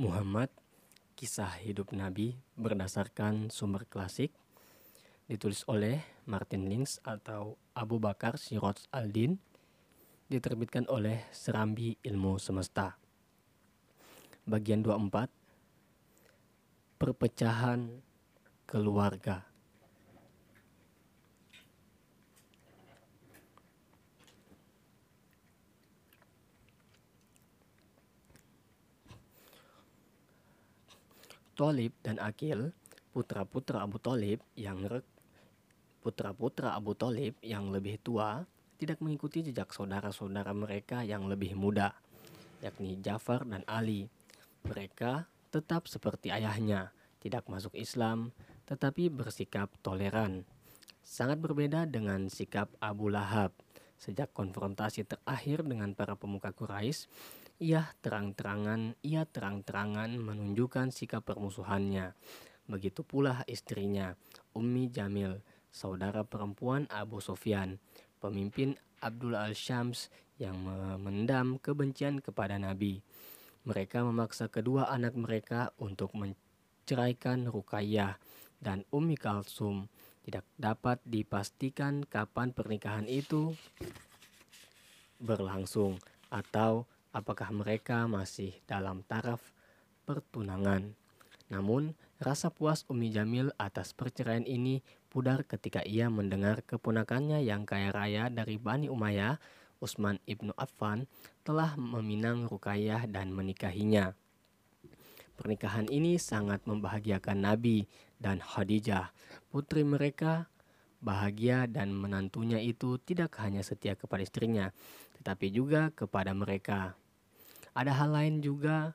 Muhammad Kisah Hidup Nabi berdasarkan sumber klasik Ditulis oleh Martin Links atau Abu Bakar Siroj Aldin Diterbitkan oleh Serambi Ilmu Semesta. Bagian 24 Perpecahan Keluarga Tolib dan Akil, putra-putra Abu Tolib yang putra-putra Abu Tolib yang lebih tua tidak mengikuti jejak saudara-saudara mereka yang lebih muda, yakni Jafar dan Ali. Mereka tetap seperti ayahnya, tidak masuk Islam, tetapi bersikap toleran. Sangat berbeda dengan sikap Abu Lahab. Sejak konfrontasi terakhir dengan para pemuka Quraisy, ia terang-terangan, ia terang-terangan menunjukkan sikap permusuhannya. Begitu pula istrinya, Ummi Jamil, saudara perempuan Abu Sofyan, pemimpin Abdul al-Syams yang memendam kebencian kepada Nabi. Mereka memaksa kedua anak mereka untuk menceraikan Rukayyah dan Ummi Kalsum. Tidak dapat dipastikan kapan pernikahan itu berlangsung atau apakah mereka masih dalam taraf pertunangan. Namun, rasa puas Umi Jamil atas perceraian ini pudar ketika ia mendengar keponakannya yang kaya raya dari Bani Umayyah, Utsman ibnu Affan, telah meminang Rukayyah dan menikahinya. Pernikahan ini sangat membahagiakan Nabi dan Khadijah, putri mereka. Bahagia dan menantunya itu tidak hanya setia kepada istrinya, tetapi juga kepada mereka. Ada hal lain juga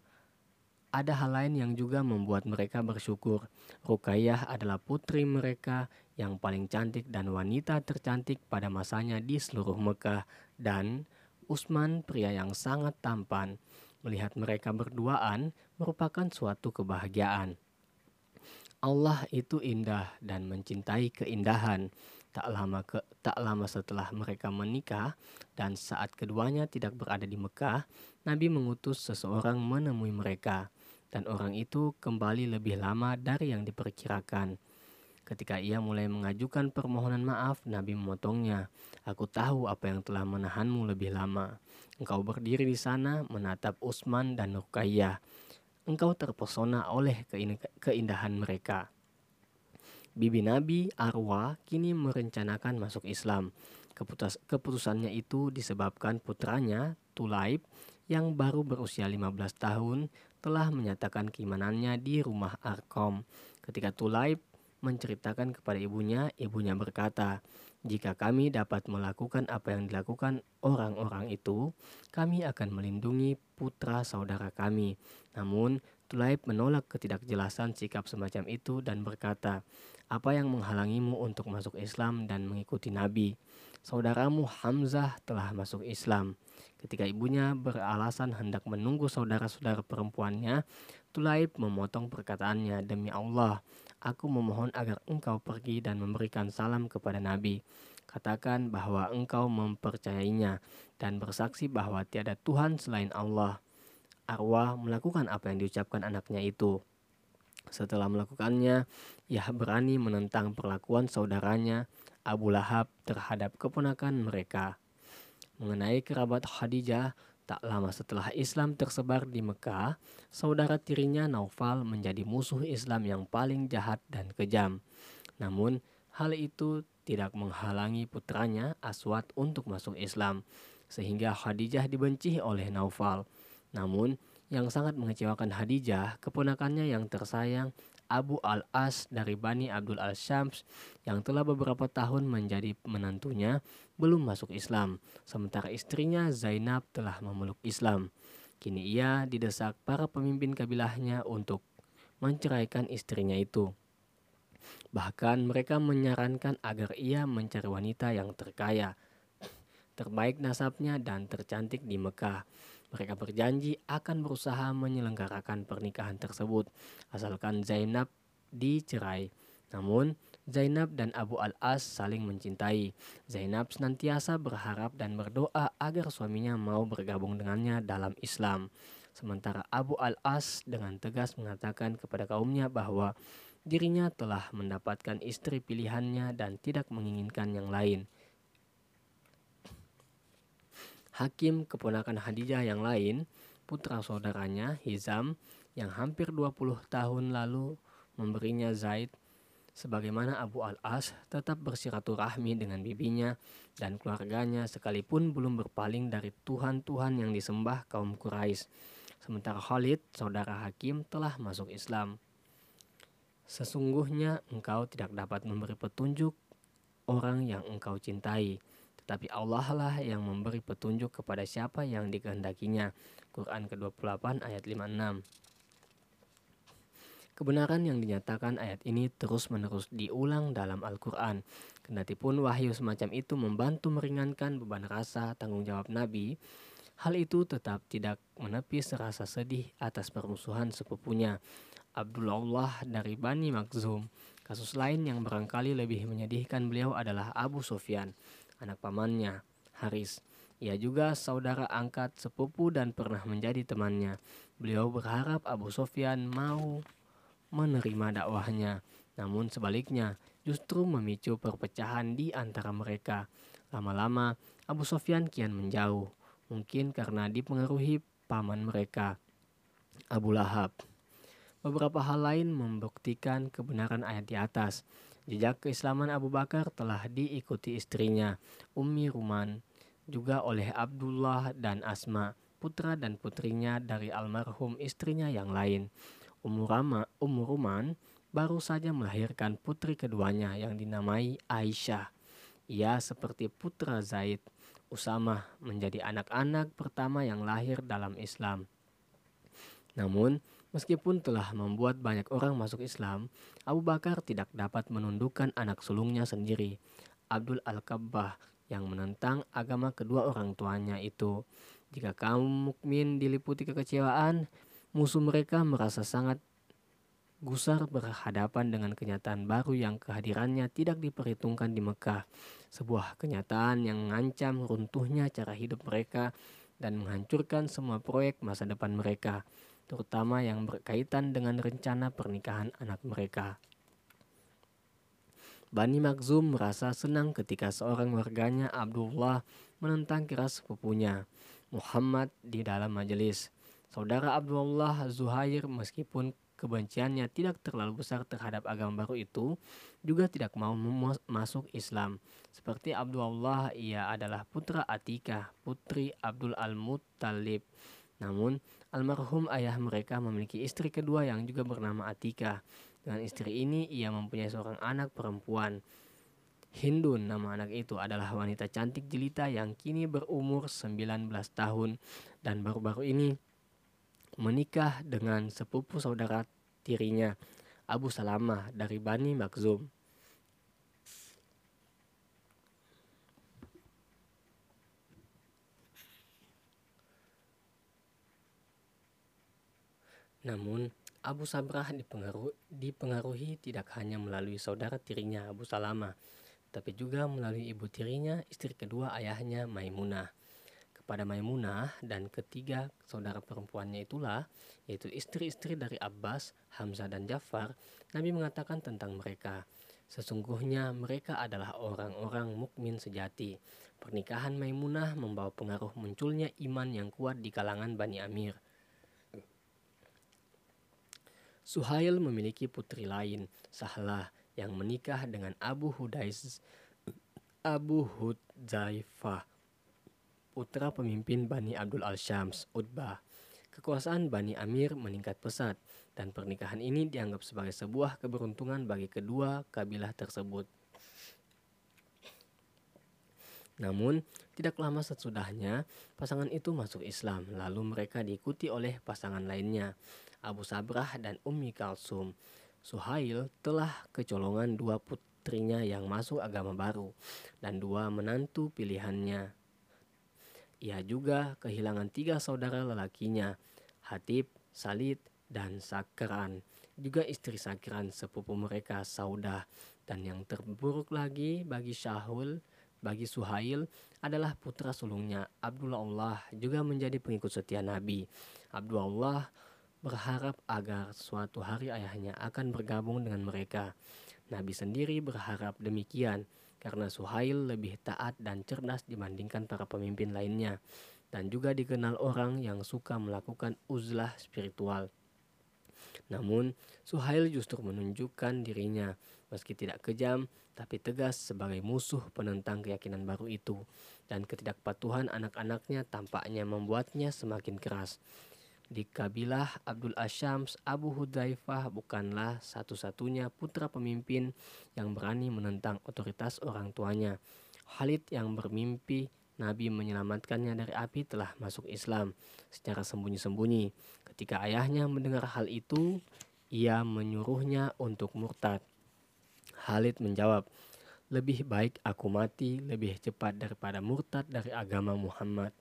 ada hal lain yang juga membuat mereka bersyukur. Rukayyah adalah putri mereka yang paling cantik dan wanita tercantik pada masanya di seluruh Mekah dan Usman pria yang sangat tampan. Melihat mereka berduaan merupakan suatu kebahagiaan. Allah itu indah dan mencintai keindahan. Tak lama ke, tak lama setelah mereka menikah dan saat keduanya tidak berada di Mekah, Nabi mengutus seseorang menemui mereka, dan orang itu kembali lebih lama dari yang diperkirakan. Ketika ia mulai mengajukan permohonan maaf, Nabi memotongnya. Aku tahu apa yang telah menahanmu lebih lama. Engkau berdiri di sana menatap Usman dan Rukayyah. Engkau terpesona oleh keindahan mereka. Bibi Nabi Arwa kini merencanakan masuk Islam. Keputus keputusannya itu disebabkan putranya Tulaib yang baru berusia 15 tahun telah menyatakan keimanannya di rumah Arkom. Ketika Tulaib menceritakan kepada ibunya, ibunya berkata, "Jika kami dapat melakukan apa yang dilakukan orang-orang itu, kami akan melindungi putra saudara kami." Namun, Tulaib menolak ketidakjelasan sikap semacam itu dan berkata, "Apa yang menghalangimu untuk masuk Islam dan mengikuti Nabi? Saudaramu Hamzah telah masuk Islam." Ketika ibunya beralasan hendak menunggu saudara-saudara perempuannya, Tulaib memotong perkataannya, "Demi Allah, aku memohon agar engkau pergi dan memberikan salam kepada Nabi. Katakan bahwa engkau mempercayainya dan bersaksi bahwa tiada Tuhan selain Allah." Arwah melakukan apa yang diucapkan anaknya itu. Setelah melakukannya, ia berani menentang perlakuan saudaranya Abu Lahab terhadap keponakan mereka. Mengenai kerabat Khadijah, tak lama setelah Islam tersebar di Mekah, saudara tirinya Naufal menjadi musuh Islam yang paling jahat dan kejam. Namun, hal itu tidak menghalangi putranya Aswad untuk masuk Islam, sehingga Khadijah dibenci oleh Naufal. Namun, yang sangat mengecewakan Khadijah, keponakannya yang tersayang Abu al-As dari Bani Abdul al-Syams yang telah beberapa tahun menjadi menantunya belum masuk Islam, sementara istrinya Zainab telah memeluk Islam. Kini ia didesak para pemimpin kabilahnya untuk menceraikan istrinya itu. Bahkan mereka menyarankan agar ia mencari wanita yang terkaya, terbaik nasabnya dan tercantik di Mekah. Mereka berjanji akan berusaha menyelenggarakan pernikahan tersebut asalkan Zainab dicerai. Namun, Zainab dan Abu Al-As saling mencintai. Zainab senantiasa berharap dan berdoa agar suaminya mau bergabung dengannya dalam Islam. Sementara Abu Al-As dengan tegas mengatakan kepada kaumnya bahwa dirinya telah mendapatkan istri pilihannya dan tidak menginginkan yang lain. Hakim keponakan Hadijah yang lain, putra saudaranya Hizam yang hampir 20 tahun lalu memberinya Zaid sebagaimana Abu Al-As tetap bersiraturahmi dengan bibinya dan keluarganya sekalipun belum berpaling dari Tuhan-Tuhan yang disembah kaum Quraisy. Sementara Khalid, saudara Hakim, telah masuk Islam. Sesungguhnya engkau tidak dapat memberi petunjuk orang yang engkau cintai, tetapi Allah lah yang memberi petunjuk kepada siapa yang dikehendakinya. Quran ke-28 ayat 56. Kebenaran yang dinyatakan ayat ini terus-menerus diulang dalam Al-Quran. Kendatipun wahyu semacam itu membantu meringankan beban rasa tanggung jawab Nabi, hal itu tetap tidak menepis rasa sedih atas permusuhan sepupunya, Abdullah dari Bani Makhzum. Kasus lain yang barangkali lebih menyedihkan beliau adalah Abu Sufyan, anak pamannya, Haris. Ia juga saudara angkat sepupu dan pernah menjadi temannya. Beliau berharap Abu Sufyan mau menerima dakwahnya. Namun sebaliknya, justru memicu perpecahan di antara mereka. Lama-lama, Abu Sofyan kian menjauh, mungkin karena dipengaruhi paman mereka, Abu Lahab. Beberapa hal lain membuktikan kebenaran ayat di atas. Jejak keislaman Abu Bakar telah diikuti istrinya, Ummi Ruman, juga oleh Abdullah dan Asma, putra dan putrinya dari almarhum istrinya yang lain. Umurama, Umuruman baru saja melahirkan putri keduanya yang dinamai Aisyah. Ia seperti putra Zaid, Usama menjadi anak-anak pertama yang lahir dalam Islam. Namun, meskipun telah membuat banyak orang masuk Islam, Abu Bakar tidak dapat menundukkan anak sulungnya sendiri, Abdul Al-Kabbah, yang menentang agama kedua orang tuanya itu. Jika kaum mukmin diliputi kekecewaan, Musuh mereka merasa sangat gusar berhadapan dengan kenyataan baru yang kehadirannya tidak diperhitungkan di Mekah. Sebuah kenyataan yang mengancam runtuhnya cara hidup mereka dan menghancurkan semua proyek masa depan mereka, terutama yang berkaitan dengan rencana pernikahan anak mereka. Bani Makzum merasa senang ketika seorang warganya Abdullah menentang keras sepupunya Muhammad di dalam majelis. Saudara Abdullah Zuhair meskipun kebenciannya tidak terlalu besar terhadap agama baru itu juga tidak mau masuk Islam. Seperti Abdullah ia adalah putra Atika, putri Abdul Al-Muttalib. Namun almarhum ayah mereka memiliki istri kedua yang juga bernama Atika. Dengan istri ini ia mempunyai seorang anak perempuan. Hindun nama anak itu adalah wanita cantik jelita yang kini berumur 19 tahun dan baru-baru ini menikah dengan sepupu saudara tirinya Abu Salamah dari Bani Makzum. Namun, Abu Sabrah dipengaruhi, dipengaruhi tidak hanya melalui saudara tirinya Abu Salamah, tapi juga melalui ibu tirinya, istri kedua ayahnya Maimunah pada Maimunah dan ketiga saudara perempuannya itulah, yaitu istri-istri dari Abbas, Hamzah dan Jafar, Nabi mengatakan tentang mereka, sesungguhnya mereka adalah orang-orang mukmin sejati. Pernikahan Maimunah membawa pengaruh munculnya iman yang kuat di kalangan Bani Amir. Suhail memiliki putri lain, Sahlah, yang menikah dengan Abu Hudais Abu Hudzaifah putra pemimpin Bani Abdul Al-Syams, Utbah. Kekuasaan Bani Amir meningkat pesat dan pernikahan ini dianggap sebagai sebuah keberuntungan bagi kedua kabilah tersebut. Namun, tidak lama sesudahnya, pasangan itu masuk Islam, lalu mereka diikuti oleh pasangan lainnya, Abu Sabrah dan Ummi Kalsum. Suhail telah kecolongan dua putrinya yang masuk agama baru, dan dua menantu pilihannya, ia juga kehilangan tiga saudara lelakinya, Hatib, Salid, dan Sakran. Juga istri Sakran sepupu mereka Saudah. Dan yang terburuk lagi bagi Syahul, bagi Suhail adalah putra sulungnya. Abdullah juga menjadi pengikut setia Nabi. Abdullah berharap agar suatu hari ayahnya akan bergabung dengan mereka. Nabi sendiri berharap demikian karena Suhail lebih taat dan cerdas dibandingkan para pemimpin lainnya dan juga dikenal orang yang suka melakukan uzlah spiritual. Namun, Suhail justru menunjukkan dirinya meski tidak kejam tapi tegas sebagai musuh penentang keyakinan baru itu dan ketidakpatuhan anak-anaknya tampaknya membuatnya semakin keras. Di kabilah Abdul Asyams, Abu Hudzaifah bukanlah satu-satunya putra pemimpin yang berani menentang otoritas orang tuanya. Khalid yang bermimpi Nabi menyelamatkannya dari api telah masuk Islam secara sembunyi-sembunyi. Ketika ayahnya mendengar hal itu, ia menyuruhnya untuk murtad. Khalid menjawab, lebih baik aku mati lebih cepat daripada murtad dari agama Muhammad.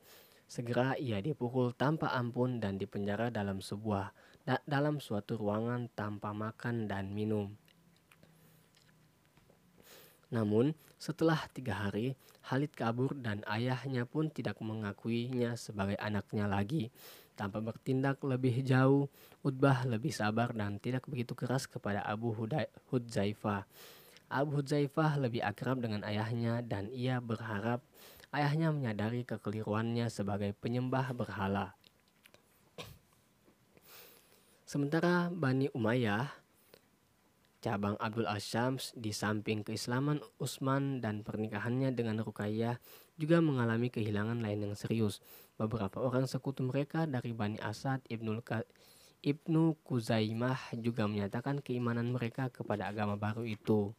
Segera ia dipukul tanpa ampun dan dipenjara dalam sebuah da dalam suatu ruangan tanpa makan dan minum. Namun, setelah tiga hari, Khalid kabur dan ayahnya pun tidak mengakuinya sebagai anaknya lagi. Tanpa bertindak lebih jauh, Utbah lebih sabar dan tidak begitu keras kepada Abu Hudzaifah. Abu Hudzaifah lebih akrab dengan ayahnya dan ia berharap ayahnya menyadari kekeliruannya sebagai penyembah berhala. Sementara Bani Umayyah cabang Abdul Asyams di samping keislaman Utsman dan pernikahannya dengan Rukayyah juga mengalami kehilangan lain yang serius. Beberapa orang sekutu mereka dari Bani Asad Ibnu Ibnu Kuzaimah juga menyatakan keimanan mereka kepada agama baru itu.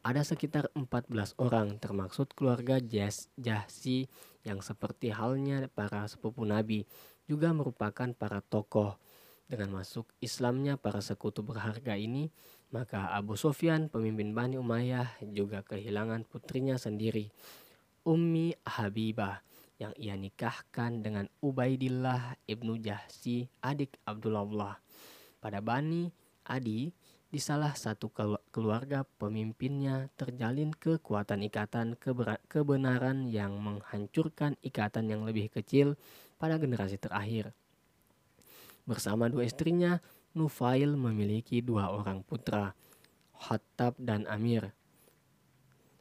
Ada sekitar 14 orang termaksud keluarga Jahsi yang seperti halnya para sepupu Nabi juga merupakan para tokoh dengan masuk Islamnya para sekutu berharga ini, maka Abu Sufyan, pemimpin Bani Umayyah, juga kehilangan putrinya sendiri, Ummi Habibah, yang ia nikahkan dengan Ubaidillah ibnu Jahsi, adik Abdullah. Pada Bani Adi, di salah satu keluarga pemimpinnya terjalin kekuatan ikatan kebenaran yang menghancurkan ikatan yang lebih kecil pada generasi terakhir. Bersama dua istrinya, Nufail memiliki dua orang putra, Khattab dan Amir.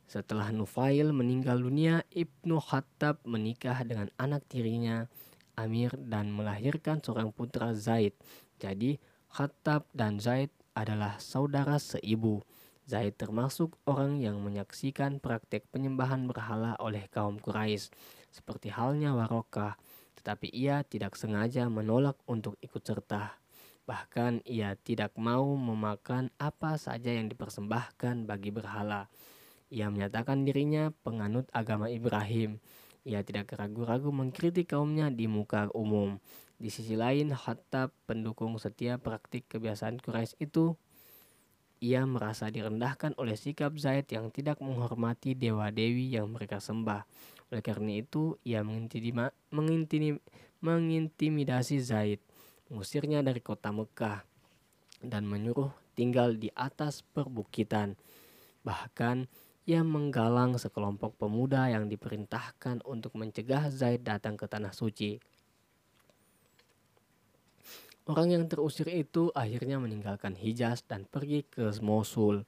Setelah Nufail meninggal dunia, Ibnu Khattab menikah dengan anak tirinya, Amir, dan melahirkan seorang putra Zaid. Jadi, Khattab dan Zaid adalah saudara seibu. Zaid termasuk orang yang menyaksikan praktek penyembahan berhala oleh kaum Quraisy, seperti halnya Warokah, tetapi ia tidak sengaja menolak untuk ikut serta. Bahkan ia tidak mau memakan apa saja yang dipersembahkan bagi berhala. Ia menyatakan dirinya penganut agama Ibrahim. Ia tidak ragu-ragu mengkritik kaumnya di muka umum. Di sisi lain, Khattab pendukung setiap praktik kebiasaan Quraisy itu ia merasa direndahkan oleh sikap Zaid yang tidak menghormati dewa-dewi yang mereka sembah. Oleh karena itu, ia mengintimidasi Zaid, mengusirnya dari kota Mekah, dan menyuruh tinggal di atas perbukitan. Bahkan, ia menggalang sekelompok pemuda yang diperintahkan untuk mencegah Zaid datang ke tanah suci. Orang yang terusir itu akhirnya meninggalkan Hijaz dan pergi ke Mosul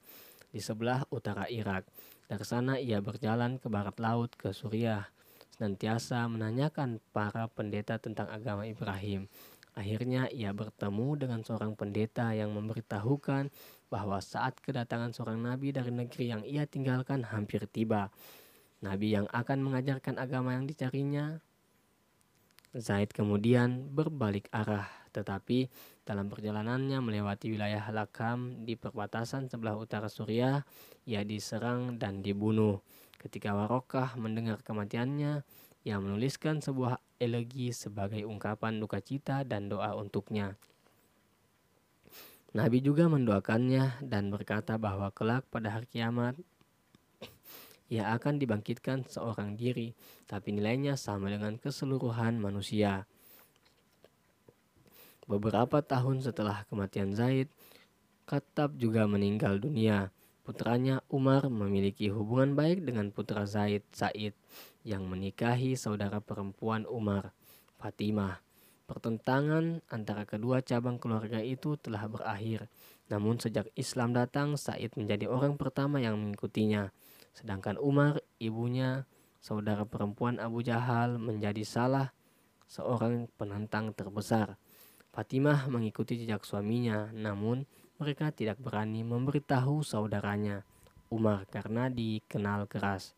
di sebelah utara Irak. Dari sana ia berjalan ke barat laut ke Suriah, senantiasa menanyakan para pendeta tentang agama Ibrahim. Akhirnya ia bertemu dengan seorang pendeta yang memberitahukan bahwa saat kedatangan seorang nabi dari negeri yang ia tinggalkan hampir tiba. Nabi yang akan mengajarkan agama yang dicarinya. Zaid kemudian berbalik arah, tetapi dalam perjalanannya melewati wilayah Lakam di perbatasan sebelah utara Suriah, ia diserang dan dibunuh. Ketika Warokah mendengar kematiannya, ia menuliskan sebuah elegi sebagai ungkapan duka cita dan doa untuknya. Nabi juga mendoakannya dan berkata bahwa kelak pada hari kiamat ia akan dibangkitkan seorang diri, tapi nilainya sama dengan keseluruhan manusia. Beberapa tahun setelah kematian Zaid, Khattab juga meninggal dunia. putranya Umar memiliki hubungan baik dengan putra Zaid Said yang menikahi saudara perempuan Umar, Fatimah. Pertentangan antara kedua cabang keluarga itu telah berakhir. Namun sejak Islam datang, Said menjadi orang pertama yang mengikutinya. Sedangkan Umar, ibunya, saudara perempuan Abu Jahal menjadi salah seorang penantang terbesar. Fatimah mengikuti jejak suaminya, namun mereka tidak berani memberitahu saudaranya, Umar, karena dikenal keras.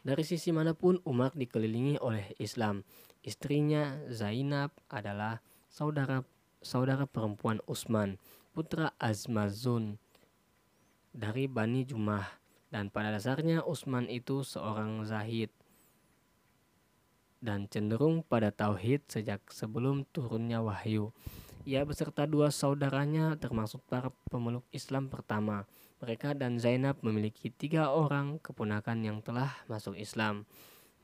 Dari sisi mana pun Umar dikelilingi oleh Islam. Istrinya Zainab adalah saudara saudara perempuan Utsman, putra Azmazun dari Bani Jumah. Dan pada dasarnya Utsman itu seorang zahid dan cenderung pada tauhid sejak sebelum turunnya wahyu. Ia beserta dua saudaranya termasuk para pemeluk Islam pertama. Mereka dan Zainab memiliki tiga orang keponakan yang telah masuk Islam.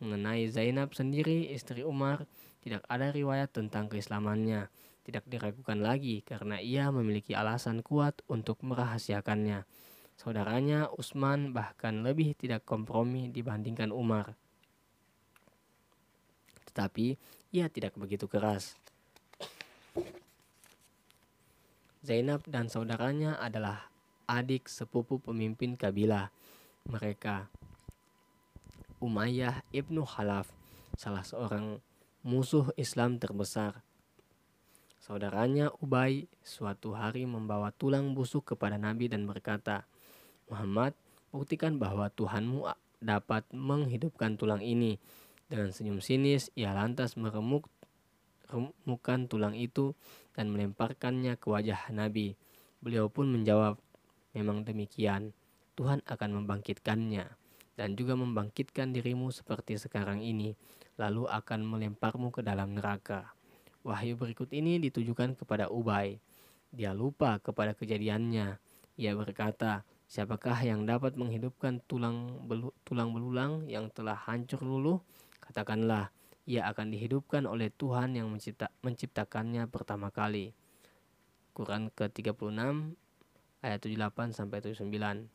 Mengenai Zainab sendiri, istri Umar, tidak ada riwayat tentang keislamannya. Tidak diragukan lagi karena ia memiliki alasan kuat untuk merahasiakannya. Saudaranya Utsman bahkan lebih tidak kompromi dibandingkan Umar. Tetapi ia tidak begitu keras. Zainab dan saudaranya adalah adik sepupu pemimpin kabilah mereka. Umayyah ibnu Khalaf, salah seorang musuh Islam terbesar. Saudaranya Ubay suatu hari membawa tulang busuk kepada Nabi dan berkata, Muhammad, buktikan bahwa Tuhanmu dapat menghidupkan tulang ini. Dengan senyum sinis, ia lantas meremuk remukan tulang itu dan melemparkannya ke wajah Nabi. Beliau pun menjawab, memang demikian, Tuhan akan membangkitkannya dan juga membangkitkan dirimu seperti sekarang ini, lalu akan melemparmu ke dalam neraka. Wahyu berikut ini ditujukan kepada Ubay. Dia lupa kepada kejadiannya. Ia berkata, siapakah yang dapat menghidupkan tulang belu, tulang belulang yang telah hancur luluh? Katakanlah, ia akan dihidupkan oleh Tuhan yang mencipta, menciptakannya pertama kali. Quran ke-36 ayat 78 sampai 79.